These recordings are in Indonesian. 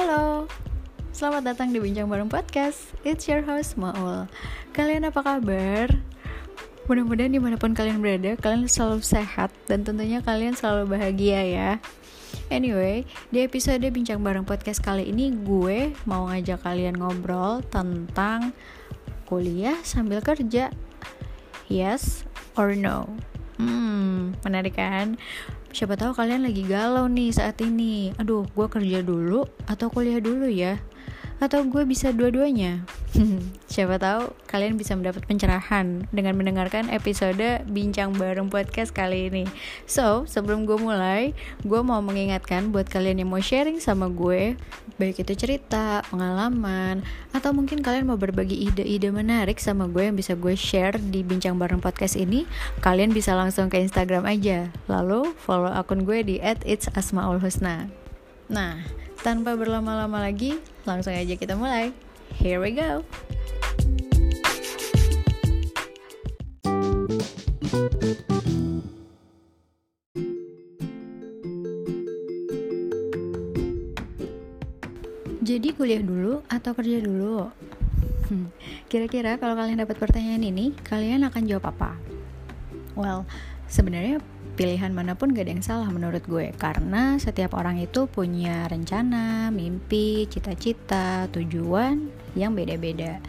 Halo, selamat datang di Bincang Bareng Podcast It's your host Maul Kalian apa kabar? Mudah-mudahan di mana pun kalian berada, kalian selalu sehat Dan tentunya kalian selalu bahagia ya Anyway, di episode Bincang Bareng Podcast kali ini Gue mau ngajak kalian ngobrol tentang kuliah sambil kerja Yes or no? Hmm, menarik kan? Siapa tahu kalian lagi galau nih saat ini. Aduh, gue kerja dulu atau kuliah dulu ya? Atau gue bisa dua-duanya? Siapa tahu kalian bisa mendapat pencerahan dengan mendengarkan episode Bincang Bareng Podcast kali ini. So, sebelum gue mulai, gue mau mengingatkan buat kalian yang mau sharing sama gue, baik itu cerita, pengalaman, atau mungkin kalian mau berbagi ide-ide menarik sama gue yang bisa gue share di Bincang Bareng Podcast ini, kalian bisa langsung ke Instagram aja. Lalu follow akun gue di @itsasmaulhusna. Nah, tanpa berlama-lama lagi, langsung aja kita mulai. Here we go. Jadi kuliah dulu atau kerja dulu? Hmm, kira-kira kalau kalian dapat pertanyaan ini, kalian akan jawab apa? Well, sebenarnya pilihan mana pun gak ada yang salah menurut gue karena setiap orang itu punya rencana, mimpi, cita-cita, tujuan yang beda-beda.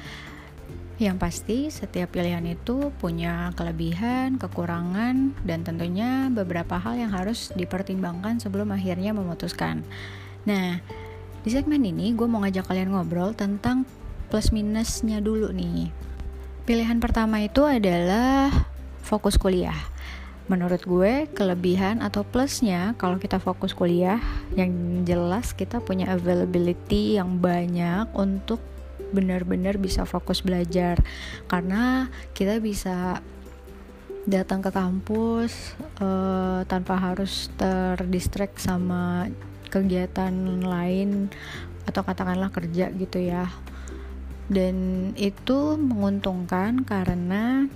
Yang pasti setiap pilihan itu punya kelebihan, kekurangan, dan tentunya beberapa hal yang harus dipertimbangkan sebelum akhirnya memutuskan. Nah, di segmen ini gue mau ngajak kalian ngobrol tentang plus minusnya dulu nih. Pilihan pertama itu adalah fokus kuliah. Menurut gue, kelebihan atau plusnya kalau kita fokus kuliah, yang jelas kita punya availability yang banyak untuk benar-benar bisa fokus belajar. Karena kita bisa datang ke kampus uh, tanpa harus terdistract sama kegiatan lain atau katakanlah kerja gitu ya. Dan itu menguntungkan karena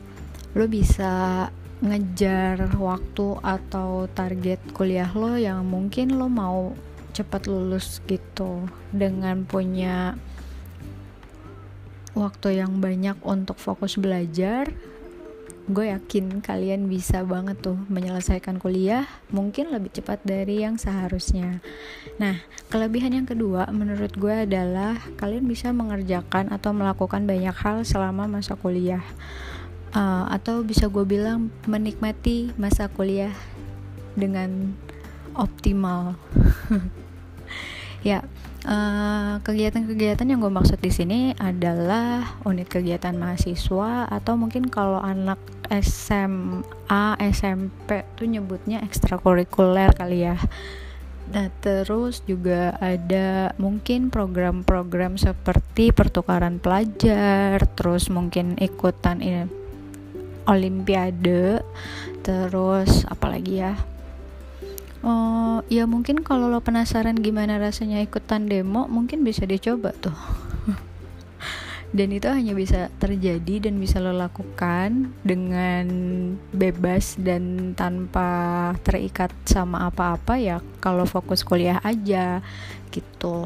lo bisa ngejar waktu atau target kuliah lo yang mungkin lo mau cepat lulus gitu dengan punya waktu yang banyak untuk fokus belajar gue yakin kalian bisa banget tuh menyelesaikan kuliah mungkin lebih cepat dari yang seharusnya. Nah kelebihan yang kedua menurut gue adalah kalian bisa mengerjakan atau melakukan banyak hal selama masa kuliah uh, atau bisa gue bilang menikmati masa kuliah dengan optimal. Ya eh, kegiatan-kegiatan yang gue maksud di sini adalah unit kegiatan mahasiswa atau mungkin kalau anak SMA SMP tuh nyebutnya ekstrakurikuler kali ya. Nah, terus juga ada mungkin program-program seperti pertukaran pelajar, terus mungkin ikutan olimpiade, terus apalagi ya? Oh, ya mungkin kalau lo penasaran gimana rasanya ikutan demo, mungkin bisa dicoba tuh. dan itu hanya bisa terjadi dan bisa lo lakukan dengan bebas dan tanpa terikat sama apa-apa ya kalau fokus kuliah aja gitu.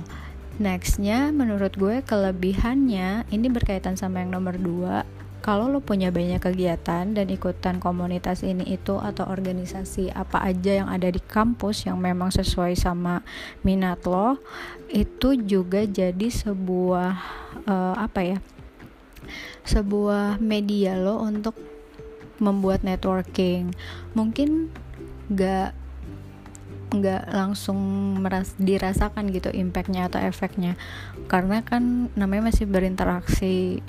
Nextnya menurut gue kelebihannya ini berkaitan sama yang nomor dua kalau lo punya banyak kegiatan dan ikutan komunitas ini itu atau organisasi apa aja yang ada di kampus yang memang sesuai sama minat lo itu juga jadi sebuah uh, apa ya sebuah media lo untuk membuat networking. Mungkin gak nggak langsung meras dirasakan gitu impactnya atau efeknya karena kan namanya masih berinteraksi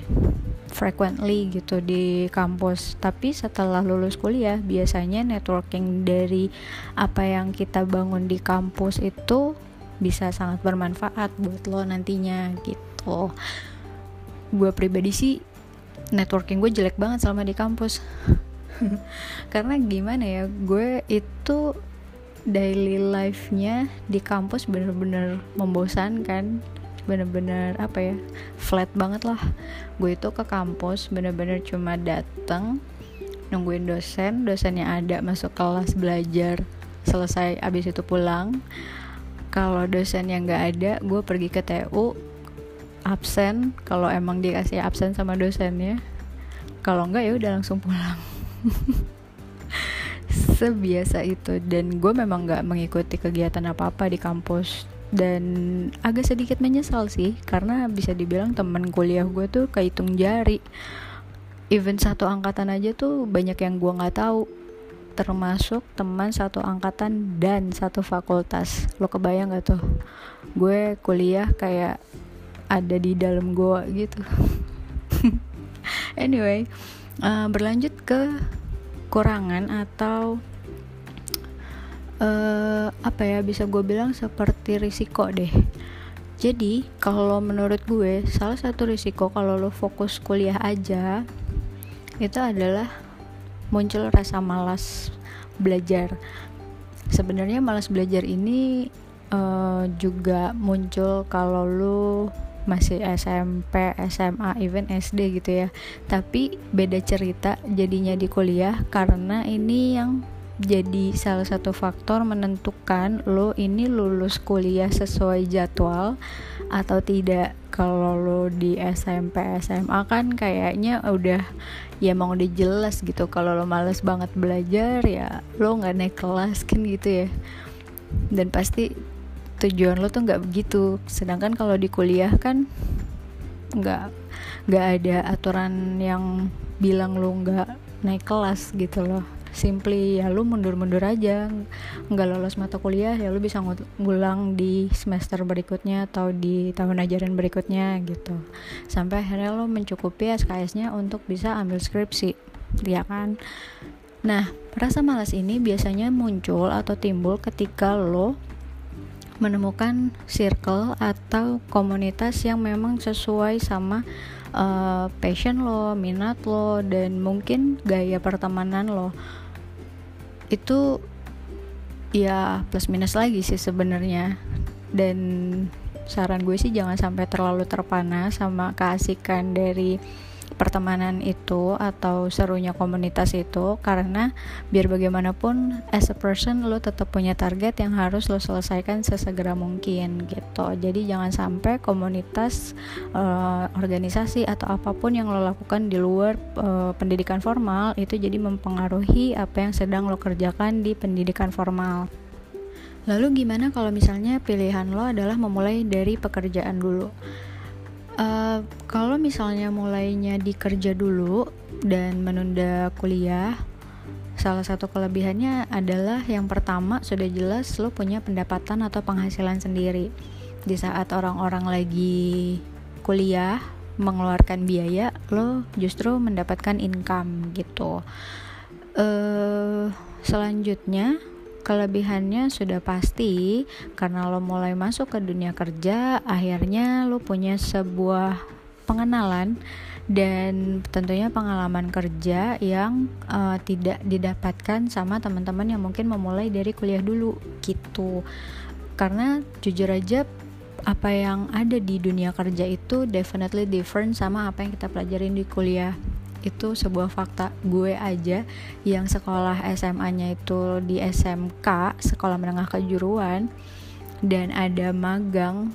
frequently gitu di kampus. Tapi setelah lulus kuliah biasanya networking dari apa yang kita bangun di kampus itu bisa sangat bermanfaat buat lo nantinya gitu. Gue pribadi sih networking gue jelek banget selama di kampus. Karena gimana ya gue itu daily life-nya di kampus bener-bener membosankan bener-bener apa ya flat banget lah. Gue itu ke kampus bener-bener cuma datang nungguin dosen dosennya ada masuk kelas belajar selesai abis itu pulang. Kalau dosen yang nggak ada gue pergi ke TU absen. Kalau emang dikasih absen sama dosennya kalau enggak ya udah langsung pulang. Sebiasa itu. Dan gue memang nggak mengikuti kegiatan apa apa di kampus dan agak sedikit menyesal sih karena bisa dibilang temen kuliah gue tuh kehitung jari. Even satu angkatan aja tuh banyak yang gue nggak tahu. Termasuk teman satu angkatan dan satu fakultas. Lo kebayang gak tuh? Gue kuliah kayak ada di dalam goa gitu. Anyway uh, berlanjut ke kurangan atau uh, apa ya bisa gue bilang seperti risiko deh jadi kalau menurut gue salah satu risiko kalau lo fokus kuliah aja itu adalah muncul rasa malas belajar sebenarnya malas belajar ini uh, juga muncul kalau lo masih SMP, SMA, even SD gitu ya. Tapi beda cerita jadinya di kuliah karena ini yang jadi salah satu faktor menentukan lo ini lulus kuliah sesuai jadwal atau tidak. Kalau lo di SMP, SMA kan kayaknya udah ya emang udah jelas gitu. Kalau lo males banget belajar ya lo nggak naik kelas kan gitu ya. Dan pasti tujuan lo tuh nggak begitu sedangkan kalau di kuliah kan nggak nggak ada aturan yang bilang lo nggak naik kelas gitu loh simply ya lu mundur-mundur aja. Nggak lolos mata kuliah ya lu bisa ngulang di semester berikutnya atau di tahun ajaran berikutnya gitu. Sampai akhirnya lo mencukupi SKS-nya untuk bisa ambil skripsi ya kan? Nah rasa malas ini biasanya muncul atau timbul ketika lo menemukan circle atau komunitas yang memang sesuai sama uh, passion lo, minat lo, dan mungkin gaya pertemanan lo. Itu ya plus minus lagi sih sebenarnya. Dan saran gue sih jangan sampai terlalu terpana sama keasikan dari pertemanan itu atau serunya komunitas itu karena biar bagaimanapun as a person lo tetap punya target yang harus lo selesaikan sesegera mungkin gitu jadi jangan sampai komunitas uh, organisasi atau apa pun yang lo lakukan di luar uh, pendidikan formal itu jadi mempengaruhi apa yang sedang lo kerjakan di pendidikan formal Lalu gimana kalau misalnya pilihan lo adalah memulai dari pekerjaan dulu? Uh, kalau misalnya mulainya di kerja dulu dan menunda kuliah, salah satu kelebihannya adalah yang pertama sudah jelas lo punya pendapatan atau penghasilan sendiri. Di saat orang-orang lagi kuliah mengeluarkan biaya, lo justru mendapatkan income gitu. Uh, selanjutnya Kelebihannya sudah pasti karena lo mulai masuk ke dunia kerja, akhirnya lo punya sebuah pengenalan dan tentunya pengalaman kerja yang uh, tidak didapatkan sama teman-teman yang mungkin memulai dari kuliah dulu gitu. Karena jujur aja apa yang ada di dunia kerja itu definitely different sama apa yang kita pelajarin di kuliah itu sebuah fakta gue aja yang sekolah SMA-nya itu di SMK sekolah menengah kejuruan dan ada magang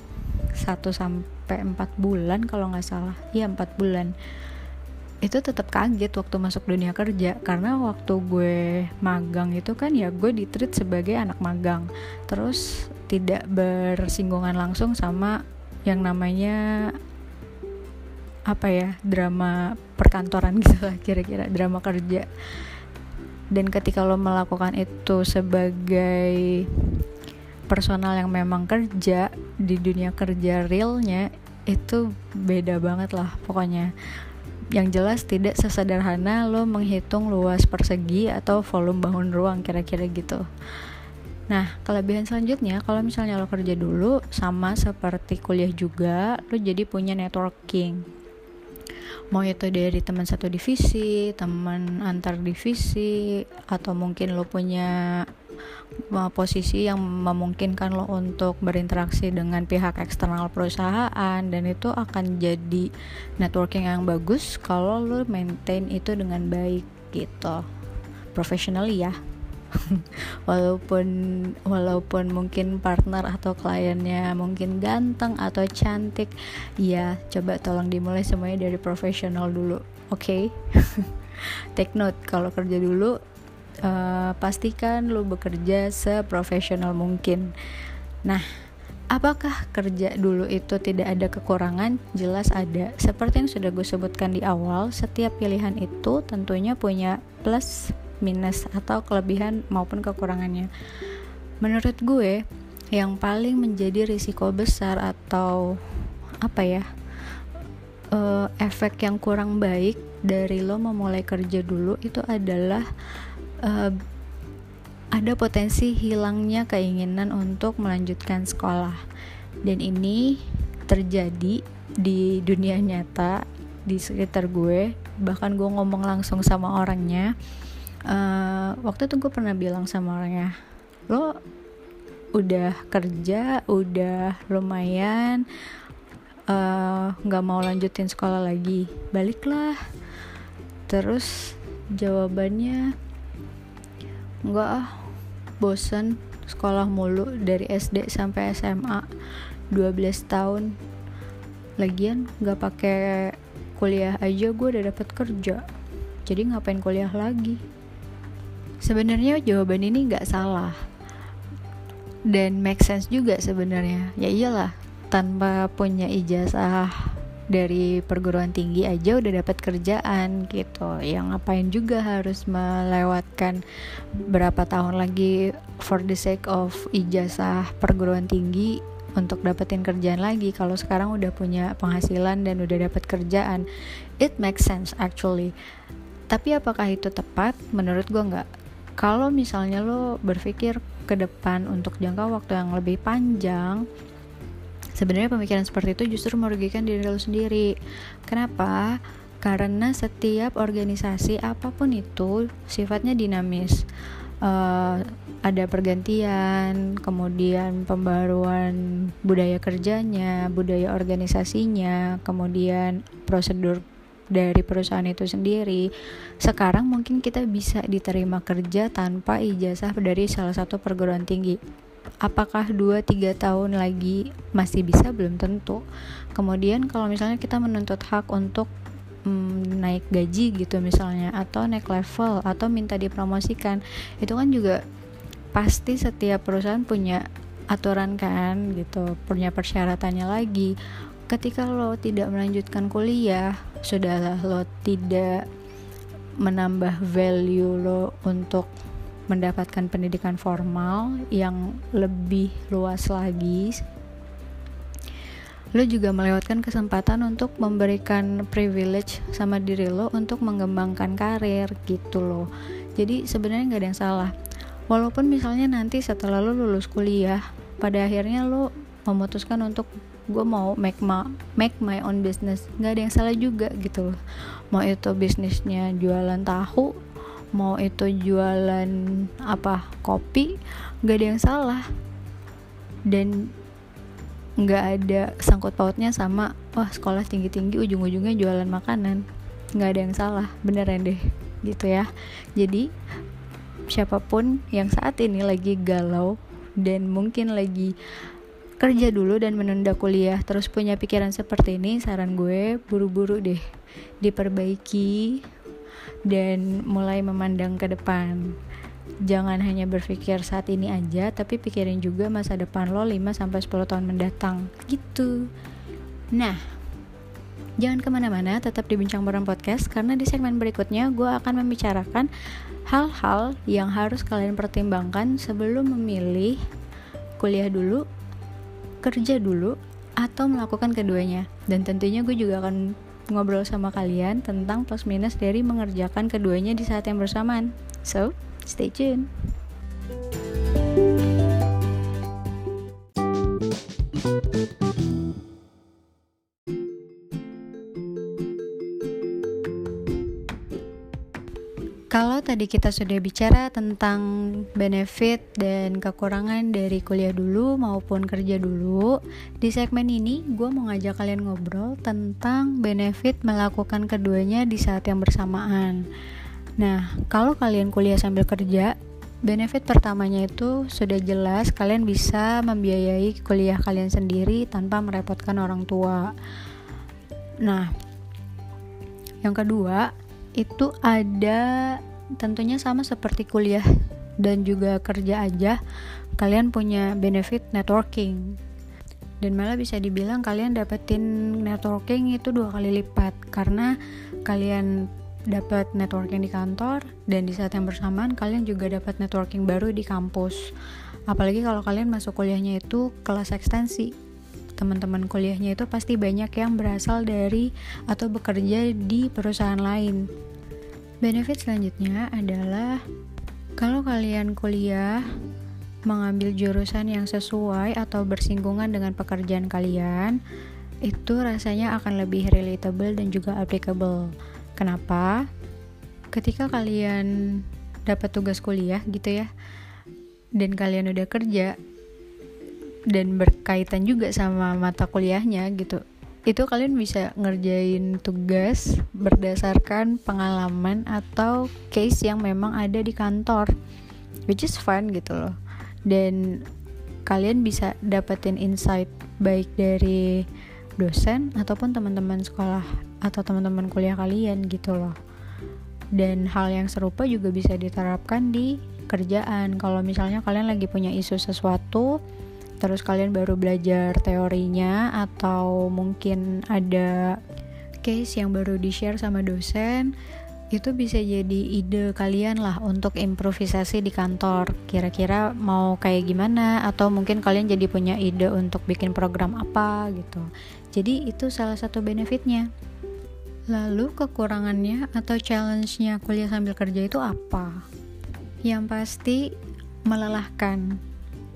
1 sampai 4 bulan kalau nggak salah. Iya 4 bulan. Itu tetap kaget waktu masuk dunia kerja karena waktu gue magang itu kan ya gue ditreat sebagai anak magang. Terus tidak bersinggungan langsung sama yang namanya apa ya drama perkantoran gitu lah kira-kira drama kerja. Dan ketika lo melakukan itu sebagai personal yang memang kerja di dunia kerja realnya itu beda banget lah pokoknya. Yang jelas tidak sesederhana lo menghitung luas persegi atau volume bangun ruang kira-kira gitu. Nah, kelebihan selanjutnya kalau misalnya lo kerja dulu sama seperti kuliah juga, lo jadi punya networking mau itu dari teman satu divisi teman antar divisi atau mungkin lo punya uh, posisi yang memungkinkan lo untuk berinteraksi dengan pihak eksternal perusahaan dan itu akan jadi networking yang bagus kalau lo maintain itu dengan baik gitu. Professionally ya walaupun walaupun mungkin partner atau kliennya mungkin ganteng atau cantik ya coba tolong dimulai semuanya dari profesional dulu oke okay? take note kalau kerja dulu uh, pastikan lu bekerja seprofesional mungkin nah Apakah kerja dulu itu tidak ada kekurangan? Jelas ada. Seperti yang sudah gue sebutkan di awal, setiap pilihan itu tentunya punya plus, minus, atau kelebihan maupun kekurangannya. Menurut gue, yang paling menjadi risiko besar atau apa ya, uh, efek yang kurang baik dari lo memulai kerja dulu itu adalah uh, ada potensi hilangnya keinginan untuk melanjutkan sekolah. Dan ini terjadi di dunia nyata di sekitar gue. Bahkan gue ngomong langsung sama orangnya uh, waktu itu gue pernah bilang sama orangnya lo udah kerja udah lumayan eh, nggak uh, mau lanjutin sekolah lagi baliklah. Terus jawabannya enggak ah bosen sekolah mulu dari SD sampai SMA 12 tahun. Lagian nggak pakai kuliah aja gue udah dapat kerja jadi ngapain kuliah lagi sebenarnya jawaban ini nggak salah. Dan make sense juga sebenarnya. Ya iyalah tanpa punya ijazah dari perguruan tinggi aja udah dapat kerjaan gitu. Yang ngapain juga harus melewatkan berapa tahun lagi for the sake of ijazah perguruan tinggi untuk dapetin kerjaan lagi kalau sekarang udah punya penghasilan dan udah dapat kerjaan. It makes sense actually. Tapi apakah itu tepat? Menurut gue nggak kalau misalnya lo berpikir ke depan untuk jangka waktu yang lebih panjang sebenarnya pemikiran seperti itu justru merugikan diri lo sendiri. Kenapa? Karena setiap organisasi apa pun itu sifatnya dinamis. Uh, ada pergantian kemudian pembaruan budaya kerjanya budaya organisasinya kemudian prosedur dari perusahaan itu sendiri. Sekarang mungkin kita bisa diterima kerja tanpa ijazah dari salah satu perguruan tinggi. Apakah 2-3 tahun lagi masih bisa? Belum tentu. Kemudian kalau misalnya kita menuntut hak untuk mm, naik gaji gitu misalnya atau naik level atau minta dipromosikan itu kan juga pasti setiap perusahaan punya aturan kan gitu punya persyaratannya lagi ketika lo tidak melanjutkan kuliah sudahlah lo tidak menambah value lo untuk mendapatkan pendidikan formal yang lebih luas lagi. Lo juga melewatkan kesempatan untuk memberikan privilege sama diri lo untuk mengembangkan karir gitu loh jadi sebenarnya nggak ada yang salah. Walaupun misalnya nanti setelah lo lulus kuliah pada akhirnya lo memutuskan untuk gue mau make my make my own business. Nggak ada yang salah juga gitu loh. Mau itu bisnisnya jualan tahu mau itu jualan apa kopi nggak ada yang salah. Dan nggak ada sangkut pautnya sama wah sekolah tinggi tinggi ujung ujungnya jualan makanan. Nggak ada yang salah beneran deh gitu ya. Jadi siapa pun yang saat ini lagi galau dan mungkin lagi kerja dulu dan menunda kuliah terus punya pikiran seperti ini saran gue buru-buru deh diperbaiki dan mulai memandang ke depan. Jangan hanya berpikir saat ini aja, tapi pikirin juga masa depan lo 5 sampai 10 tahun mendatang. Gitu. Nah, jangan ke mana-mana, tetap di Bincang Bareng Podcast karena di segmen berikutnya gue akan membicarakan hal-hal yang harus kalian pertimbangkan sebelum memilih kuliah dulu, kerja dulu, atau melakukan keduanya. Dan tentunya gue juga akan ngobrol sama kalian tentang plus minus dari mengerjakan keduanya di saat yang bersamaan. So, stay tune. Kalau tadi kita sudah bicara tentang benefit dan kekurangan dari kuliah dulu maupun kerja dulu, di segmen ini gue mau ngajak kalian ngobrol tentang benefit melakukan keduanya di saat yang bersamaan. Nah, kalau kalian kuliah sambil kerja, benefit pertamanya itu sudah jelas kalian bisa membiayai kuliah kalian sendiri tanpa merepotkan orang tua. Nah, yang kedua itu ada tentunya sama seperti kuliah dan juga kerja aja, kalian punya benefit networking. Dan malah bisa dibilang kalian dapetin networking itu dua kali lipat karena kalian dapat networking di kantor dan di saat yang bersamaan kalian juga dapat networking baru di kampus. Apalagi kalau kalian masuk kuliahnya itu kelas ekstensi. Teman-teman kuliahnya itu pasti banyak yang berasal dari atau bekerja di perusahaan lain benefit selanjutnya adalah kalau kalian kuliah mengambil jurusan yang sesuai atau bersinggungan dengan pekerjaan kalian itu rasanya akan lebih relatable dan juga applicable Kenapa? Ketika kalian dapat tugas kuliah gitu ya, dan kalian udah kerja dan berkaitan juga sama mata kuliahnya gitu, itu kalian bisa ngerjain tugas berdasarkan pengalaman atau case yang memang ada di kantor, which is fun gitu loh. Dan kalian bisa dapetin insight baik dari dosen ataupun teman-teman sekolah atau teman-teman kuliah kalian gitu loh. Dan hal yang serupa juga bisa diterapkan di kerjaan. Kalau misalnya kalian lagi punya isu sesuatu terus kalian baru belajar teorinya atau mungkin ada case yang baru di share sama dosen itu bisa jadi ide kalian lah untuk improvisasi di kantor. Kira-kira mau kayak gimana? Atau mungkin kalian jadi punya ide untuk bikin program apa gitu. Jadi itu salah satu benefitnya. Lalu kekurangannya atau challenge-nya kuliah sambil kerja itu apa? Yang pasti melelahkan.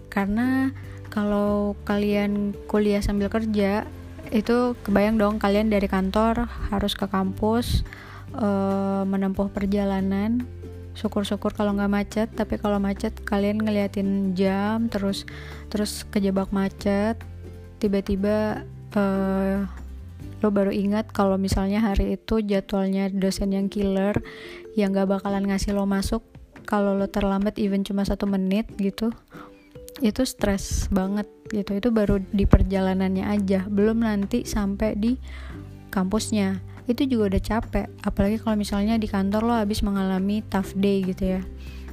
Karena kalau kalian kuliah sambil kerja itu kebayang dong kalian dari kantor harus ke kampus uh, menempuh perjalanan. Syukur-syukur kalau nggak macet tapi kalau macet kalian ngeliatin jam terus terus kejebak macet. Tiba-tiba uh, lo baru ingat kalau misalnya hari itu jadwalnya dosen yang killer yang gak bakalan ngasih lo masuk. Kalau lo terlambat even cuma satu menit gitu itu stres banget gitu. Itu baru di perjalanannya aja. Belum nanti sampai di kampusnya. Itu juga udah capek. Apalagi kalau misalnya di kantor lo habis mengalami tough day gitu ya.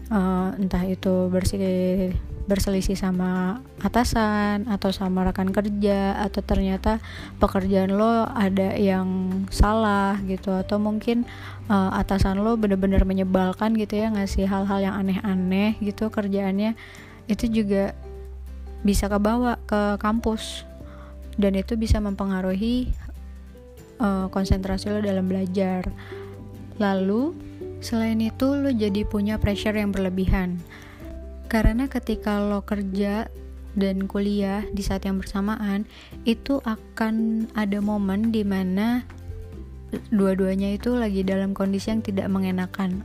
Uh, entah itu bersih berselisih sama atasan atau sama rekan kerja atau ternyata pekerjaan lo ada yang salah gitu. Atau mungkin uh, atasan lo bener-bener menyebalkan gitu ya ngasih hal-hal yang aneh-aneh gitu kerjaannya itu juga bisa kebawa ke kampus dan itu bisa mempengaruhi uh, konsentrasi lo dalam belajar. Lalu, selain itu lo jadi punya pressure yang berlebihan. Karena ketika lo kerja dan kuliah di saat yang bersamaan, itu akan ada momen di mana dua-duanya itu lagi dalam kondisi yang tidak mengenakan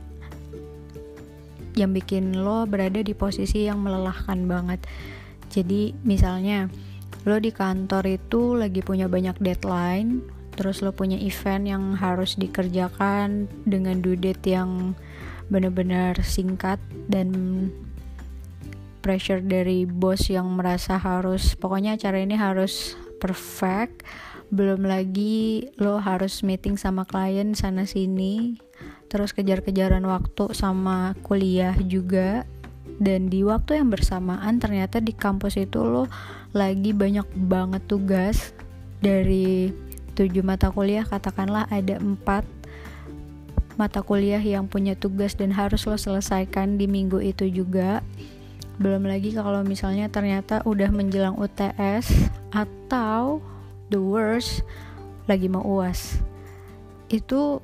yang bikin lo berada di posisi yang melelahkan banget. Jadi misalnya lo di kantor itu lagi punya banyak deadline terus lo punya event yang harus dikerjakan dengan due date yang benar-benar singkat dan pressure dari bos yang merasa harus pokoknya acara ini harus perfect. Belum lagi lo harus meeting sama klien sana sini terus kejar-kejaran waktu sama kuliah juga. Dan di waktu yang bersamaan ternyata di kampus itu lo lagi banyak banget tugas. Dari 7 mata kuliah katakanlah ada 4 mata kuliah yang punya tugas dan harus lo selesaikan di minggu itu juga. Belum lagi kalau misalnya ternyata udah menjelang UTS atau the worst lagi mau uas itu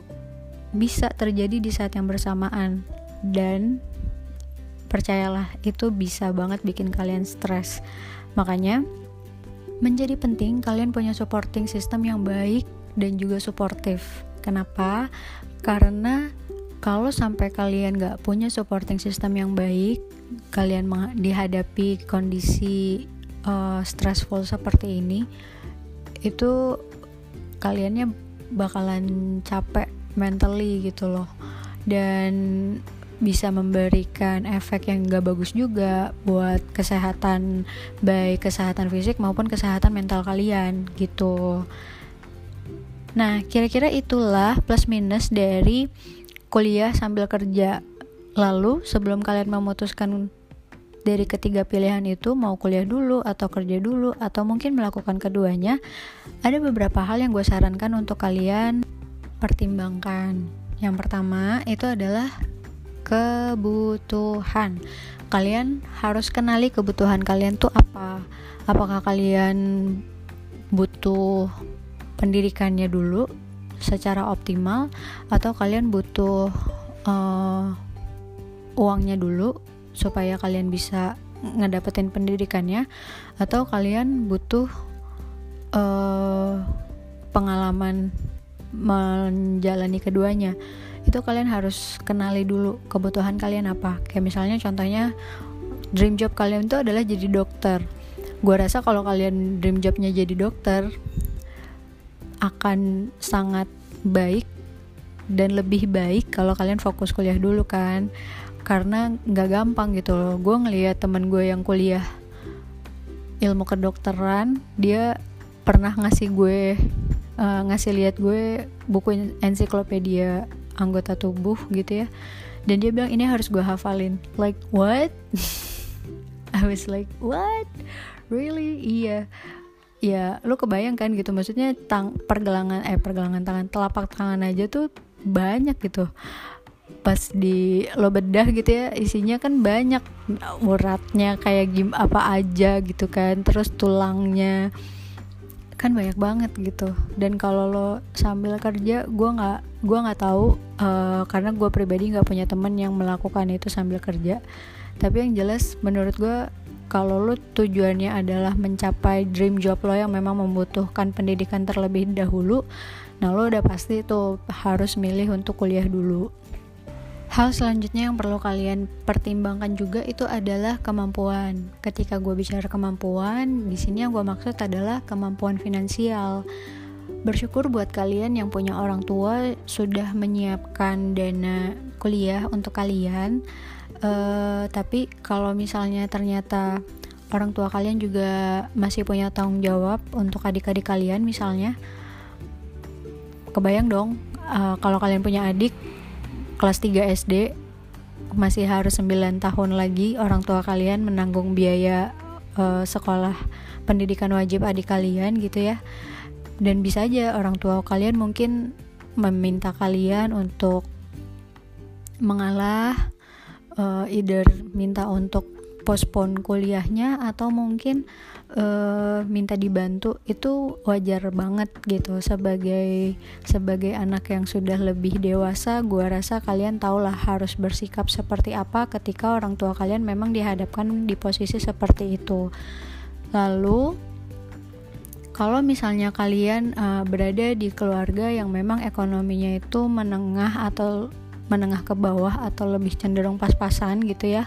bisa terjadi di saat yang bersamaan dan percayalah itu bisa banget bikin kalian stres makanya Menjadi penting kalian punya supporting system yang baik dan juga suportif. Kenapa? Karena kalau sampai kalian gak punya supporting system yang baik, kalian dihadapi kondisi uh, stressful seperti ini, itu kaliannya bakalan capek mentally gitu loh. Dan bisa memberikan efek yang gak bagus juga buat kesehatan baik kesehatan fisik maupun kesehatan mental kalian gitu. Nah kira-kira itulah plus minus dari kuliah sambil kerja. Lalu sebelum kalian memutuskan dari ketiga pilihan itu mau kuliah dulu atau kerja dulu atau mungkin melakukan keduanya ada beberapa hal yang gue sarankan untuk kalian pertimbangkan yang pertama itu adalah kebutuhan. Kalian harus kenali kebutuhan kalian tuh apa. Apakah kalian butuh pendidikannya dulu secara optimal atau kalian butuh uh, uangnya dulu supaya kalian bisa ngedapetin pendidikannya atau kalian butuh uh, pengalaman menjalani keduanya. Itu kalian harus kenali dulu kebutuhan kalian apa. Kayak misalnya contohnya dream job kalian itu adalah jadi dokter. Gue rasa kalau kalian dream jobnya jadi dokter akan sangat baik dan lebih baik kalau kalian fokus kuliah dulu kan. Karena nggak gampang gitu loh. Gue ngeliat temen gue yang kuliah ilmu kedokteran dia pernah ngasih gue uh, ngasih lihat gue buku ensiklopedia anggota tubuh gitu ya. Dan dia bilang ini harus gue hafalin. Like what? I was like what? Really? Iya. Ya lu kebayang kan gitu. Maksudnya tang pergelangan eh pergelangan tangan telapak tangan aja tuh banyak gitu. Pas di lo bedah gitu ya isinya kan banyak. Uratnya kayak gim apa aja gitu kan. Terus tulangnya kan banyak banget gitu. Dan kalau lo sambil kerja gue nggak gue nggak tahu uh, karena gue pribadi nggak punya temen yang melakukan itu sambil kerja. Tapi yang jelas menurut gue kalau lo tujuannya adalah mencapai dream job lo yang memang membutuhkan pendidikan terlebih dahulu nah lo udah pasti tuh harus milih untuk kuliah dulu Hal selanjutnya yang perlu kalian pertimbangkan juga itu adalah kemampuan. Ketika gue bicara kemampuan, di sini yang gue maksud adalah kemampuan finansial. Bersyukur buat kalian yang punya orang tua sudah menyiapkan dana kuliah untuk kalian. Uh, tapi kalau misalnya ternyata orang tua kalian juga masih punya tanggung jawab untuk adik-adik kalian misalnya, kebayang dong uh, kalau kalian punya adik kelas 3 SD masih harus 9 tahun lagi orang tua kalian menanggung biaya uh, sekolah pendidikan wajib adik kalian gitu ya. Dan bisa aja orang tua kalian mungkin meminta kalian untuk mengalah uh, either minta untuk postpone kuliahnya atau mungkin uh, minta dibantu itu wajar banget gitu. Sebagai sebagai anak yang sudah lebih dewasa gua rasa kalian tahulah harus bersikap seperti apa ketika orang tua kalian memang dihadapkan di posisi seperti itu. Lalu kalau misalnya kalian uh, berada di keluarga yang memang ekonominya itu menengah atau menengah ke bawah atau lebih cenderung pas-pasan gitu ya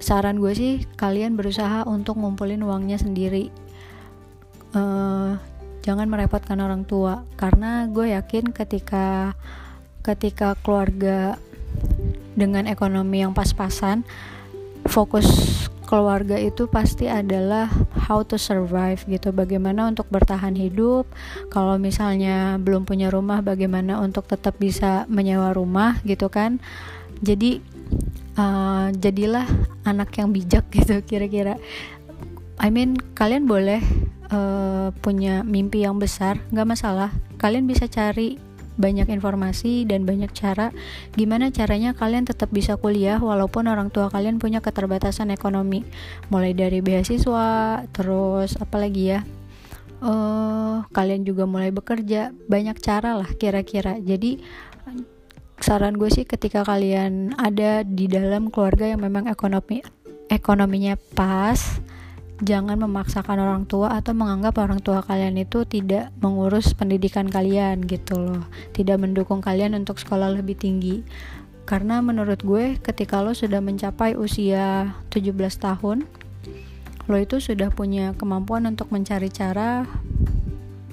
saran gue sih kalian berusaha untuk ngumpulin uangnya sendiri. Uh, jangan merepotkan orang tua. Karena gue yakin ketika ketika keluarga dengan ekonomi yang pas-pasan fokus keluarga itu pasti adalah how to survive gitu. Bagaimana untuk bertahan hidup. Kalau misalnya belum punya rumah bagaimana untuk tetap bisa menyewa rumah gitu kan. Jadi uh, jadilah anak yang bijak gitu kira-kira. I mean kalian boleh uh, punya mimpi yang besar nggak masalah. Kalian bisa cari banyak informasi dan banyak cara gimana caranya kalian tetap bisa kuliah walaupun orang tua kalian punya keterbatasan ekonomi. Mulai dari beasiswa terus apalagi ya uh, kalian juga mulai bekerja. Banyak cara lah kira-kira. Jadi saran gue sih ketika kalian ada di dalam keluarga yang memang ekonomi ekonominya pas jangan memaksakan orang tua atau menganggap orang tua kalian itu tidak mengurus pendidikan kalian gitu loh. Tidak mendukung kalian untuk sekolah lebih tinggi. Karena menurut gue ketika lo sudah mencapai usia 17 tahun lo itu sudah punya kemampuan untuk mencari cara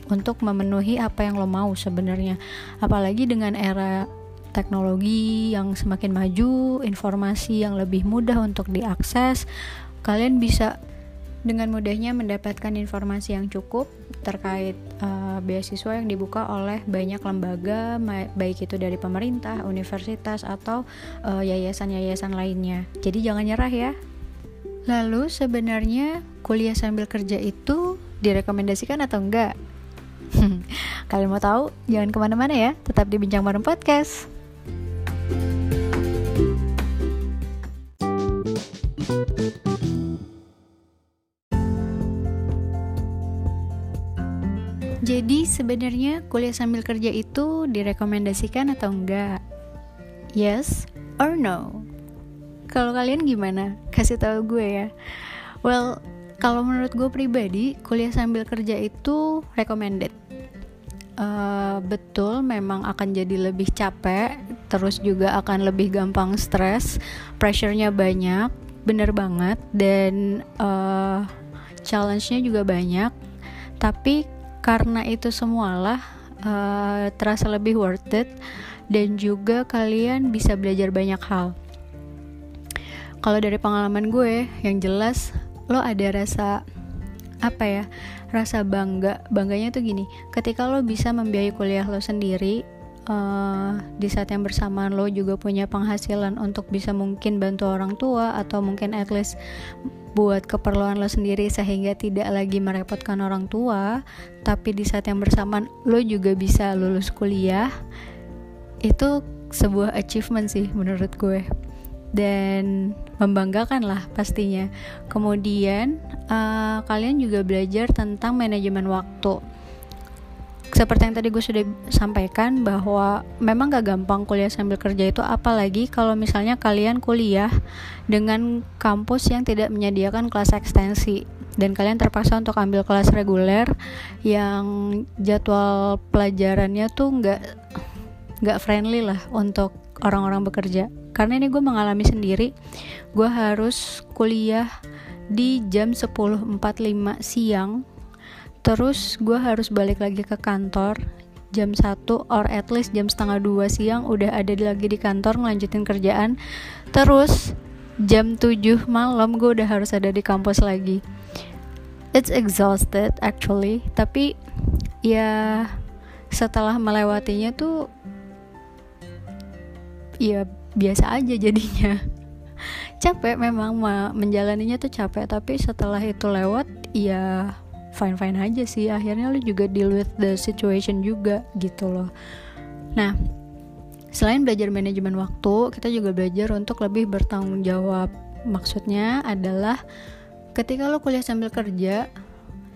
untuk memenuhi apa yang lo mau sebenarnya. Apalagi dengan era teknologi yang semakin maju, informasi yang lebih mudah untuk diakses, kalian bisa dengan mudahnya mendapatkan informasi yang cukup terkait uh, beasiswa yang dibuka oleh banyak lembaga baik itu dari pemerintah, universitas atau eh, yayasan-yayasan lainnya. Jadi jangan nyerah ya. Lalu sebenarnya kuliah sambil kerja itu direkomendasikan atau enggak? Kalian mau tahu? Jangan ke mana-mana ya, tetap di Bincang Bareng Podcast. Jadi sebenarnya kuliah sambil kerja itu direkomendasikan atau enggak? Yes or no? Kalau kalian gimana? Kasih tahu gue ya. Well, kalau menurut gue pribadi, kuliah sambil kerja itu recommended. Uh, betul, memang akan jadi lebih capek, terus juga akan lebih gampang stres, pressure-nya banyak, bener banget, dan uh, challenge-nya juga banyak. Tapi karena itu semualah uh, terasa lebih worth it dan juga kalian bisa belajar banyak hal kalau dari pengalaman gue yang jelas lo ada rasa apa ya rasa bangga bangganya tuh gini ketika lo bisa membiayai kuliah lo sendiri uh, di saat yang bersamaan lo juga punya penghasilan untuk bisa mungkin bantu orang tua atau mungkin at least buat keperluan lo sendiri sehingga tidak lagi merepotkan orang tua. Tapi di saat yang bersamaan lo juga bisa lulus kuliah. Itu sebuah achievement sih menurut gue. Dan membanggakan lah pastinya. Kemudian uh, kalian juga belajar tentang manajemen waktu seperti yang tadi gue sudah sampaikan bahwa memang gak gampang kuliah sambil kerja itu apalagi kalau misalnya kalian kuliah dengan kampus yang tidak menyediakan kelas ekstensi dan kalian terpaksa untuk ambil kelas reguler yang jadwal pelajarannya tuh nggak nggak friendly lah untuk orang-orang bekerja. Karena ini gue mengalami sendiri gue harus kuliah di jam 10.45 siang terus gue harus balik lagi ke kantor jam 1 or at least jam setengah 2 siang udah ada lagi di kantor ngelanjutin kerjaan. Terus jam 7 malam gue udah harus ada di kampus lagi. It's exhausted actually. Tapi ya setelah melewatinya tuh ya biasa aja jadinya. Capek memang menjalaninya tuh capek. Tapi setelah itu lewat ya fine fine aja sih. Akhirnya lu juga deal with the situation juga gitu loh. Nah selain belajar manajemen waktu kita juga belajar untuk lebih bertanggung jawab. Maksudnya adalah ketika lo kuliah sambil kerja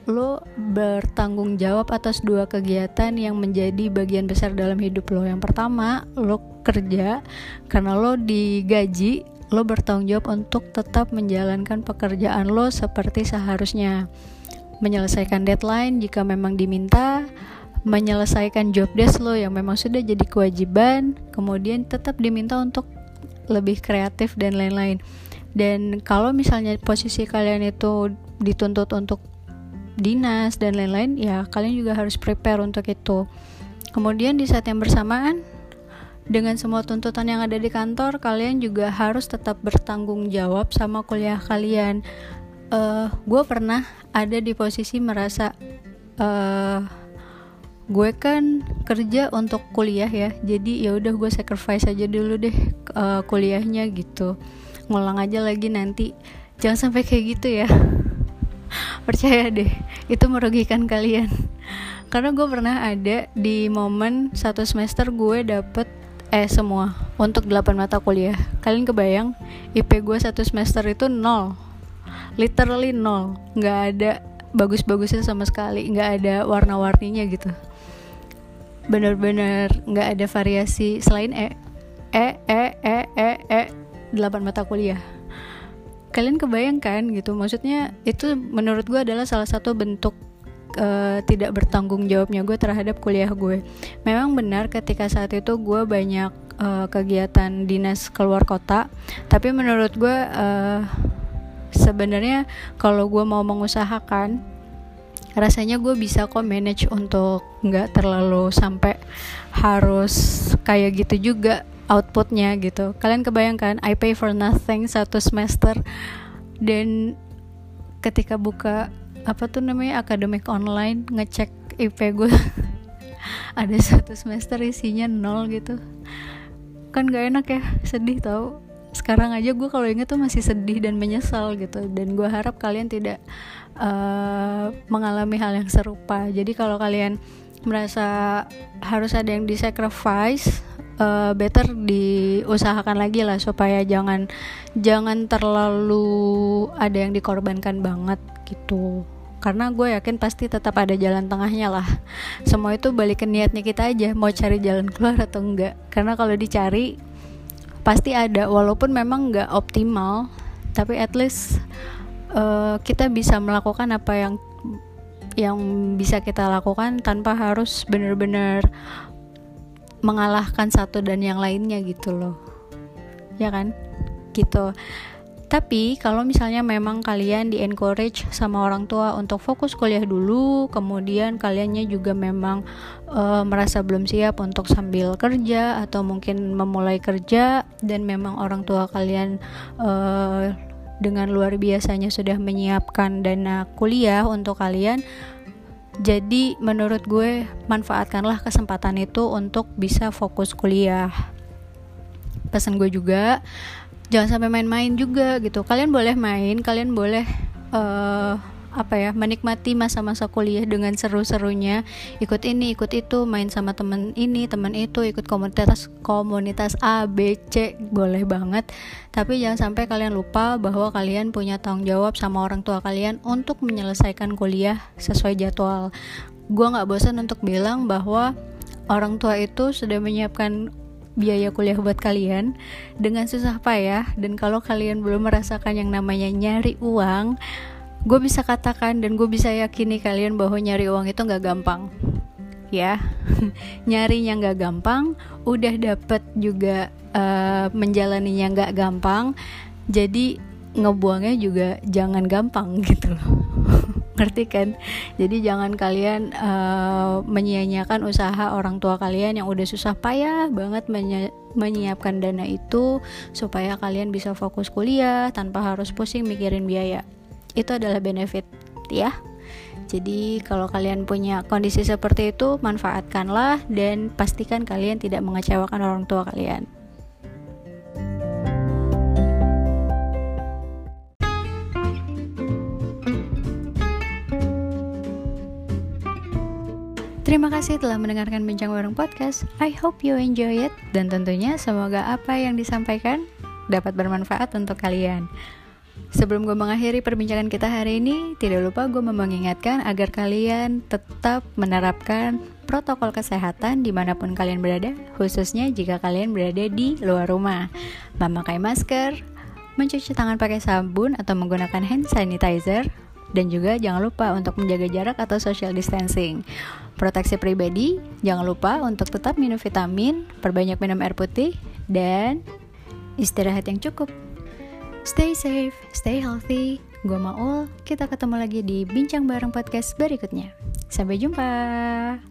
lo bertanggung jawab atas dua kegiatan yang menjadi bagian besar dalam hidup lo. Yang pertama, lo kerja. Karena lo digaji, lo bertanggung jawab untuk tetap menjalankan pekerjaan lo seperti seharusnya menyelesaikan deadline jika memang diminta, menyelesaikan job desk lo yang memang sudah jadi kewajiban, kemudian tetap diminta untuk lebih kreatif dan lain-lain. Dan kalau misalnya posisi kalian itu dituntut untuk dinas dan lain-lain, ya kalian juga harus prepare untuk itu. Kemudian di saat yang bersamaan dengan semua tuntutan yang ada di kantor, kalian juga harus tetap bertanggung jawab sama kuliah kalian uh, gue pernah ada di posisi merasa uh, gue kan kerja untuk kuliah ya jadi ya udah gue sacrifice aja dulu deh uh, kuliahnya gitu. Ngulang aja lagi nanti. Jangan sampai kayak gitu ya. Percaya deh itu merugikan kalian. Karena gue pernah ada di momen satu semester gue dapet eh semua untuk 8 mata kuliah. Kalian kebayang IP gue satu semester itu nol literally nol. Nggak ada bagus-bagusnya sama sekali. Nggak ada warna-warninya gitu. Bener-bener nggak ada variasi selain e e e e e e delapan mata kuliah. Kalian kebayangkan gitu? Maksudnya itu menurut gue adalah salah satu bentuk uh, tidak bertanggung jawabnya gue terhadap kuliah gue memang benar ketika saat itu gue banyak uh, kegiatan dinas keluar kota tapi menurut gue uh, sebenarnya kalau gue mau mengusahakan rasanya gue bisa kok manage untuk nggak terlalu sampai harus kayak gitu juga outputnya gitu. Kalian kebayangkan I pay for nothing satu semester dan ketika buka apa tuh namanya akademik online ngecek IP gue ada satu semester isinya nol gitu. Kan gak enak ya sedih tau sekarang aja gue kalau inget tuh masih sedih dan menyesal gitu. Dan gue harap kalian tidak uh, mengalami hal yang serupa. Jadi kalau kalian merasa harus ada yang disacrifice uh, better diusahakan lagi lah supaya jangan jangan terlalu ada yang dikorbankan banget gitu. Karena gue yakin pasti tetap ada jalan tengahnya lah. Semua itu balik ke niatnya kita aja mau cari jalan keluar atau enggak. Karena kalau dicari pasti ada walaupun memang nggak optimal tapi at least uh, kita bisa melakukan apa yang yang bisa kita lakukan tanpa harus benar-benar mengalahkan satu dan yang lainnya gitu loh. Ya kan? Gitu tapi kalau misalnya memang kalian di encourage sama orang tua untuk fokus kuliah dulu, kemudian kaliannya juga memang uh, merasa belum siap untuk sambil kerja atau mungkin memulai kerja dan memang orang tua kalian uh, dengan luar biasanya sudah menyiapkan dana kuliah untuk kalian. Jadi menurut gue manfaatkanlah kesempatan itu untuk bisa fokus kuliah. Pesan gue juga jangan sampai main-main juga gitu. Kalian boleh main kalian boleh uh, apa ya menikmati masa-masa kuliah dengan seru-serunya. Ikut ini ikut itu main sama temen ini temen itu ikut komunitas komunitas A B C boleh banget. Tapi jangan sampai kalian lupa bahwa kalian punya tanggung jawab sama orang tua kalian untuk menyelesaikan kuliah sesuai jadwal. Gue nggak bosan untuk bilang bahwa orang tua itu sudah menyiapkan biaya kuliah buat kalian dengan susah payah. Dan kalau kalian belum merasakan yang namanya nyari uang gue bisa katakan dan gue bisa yakini kalian bahwa nyari uang itu nggak gampang. Ya nyarinya nggak gampang udah dapet juga uh, menjalaninya nggak gampang. Jadi ngebuangnya juga jangan gampang gitu loh ngerti kan? Jadi jangan kalian uh, menyia-nyiakan usaha orang tua kalian yang udah susah payah banget menyi menyiapkan dana itu supaya kalian bisa fokus kuliah tanpa harus pusing mikirin biaya. Itu adalah benefit ya. Jadi kalau kalian punya kondisi seperti itu manfaatkanlah dan pastikan kalian tidak mengecewakan orang tua kalian Terima kasih telah mendengarkan Bincang Bareng Podcast. I hope you enjoy it dan tentunya semoga apa yang disampaikan dapat bermanfaat untuk kalian. Sebelum gue mengakhiri perbincangan kita hari ini, tidak lupa gue mengingatkan agar kalian tetap menerapkan protokol kesehatan di mana pun kalian berada, khususnya jika kalian berada di luar rumah. Memakai masker, mencuci tangan pakai sabun atau menggunakan hand sanitizer, dan juga jangan lupa untuk menjaga jarak atau social distancing. Proteksi pribadi, jangan lupa untuk tetap minum vitamin, perbanyak minum air putih, dan istirahat yang cukup. Stay safe, stay healthy. Gue Maul, kita ketemu lagi di Bincang Bareng Podcast berikutnya. Sampai jumpa.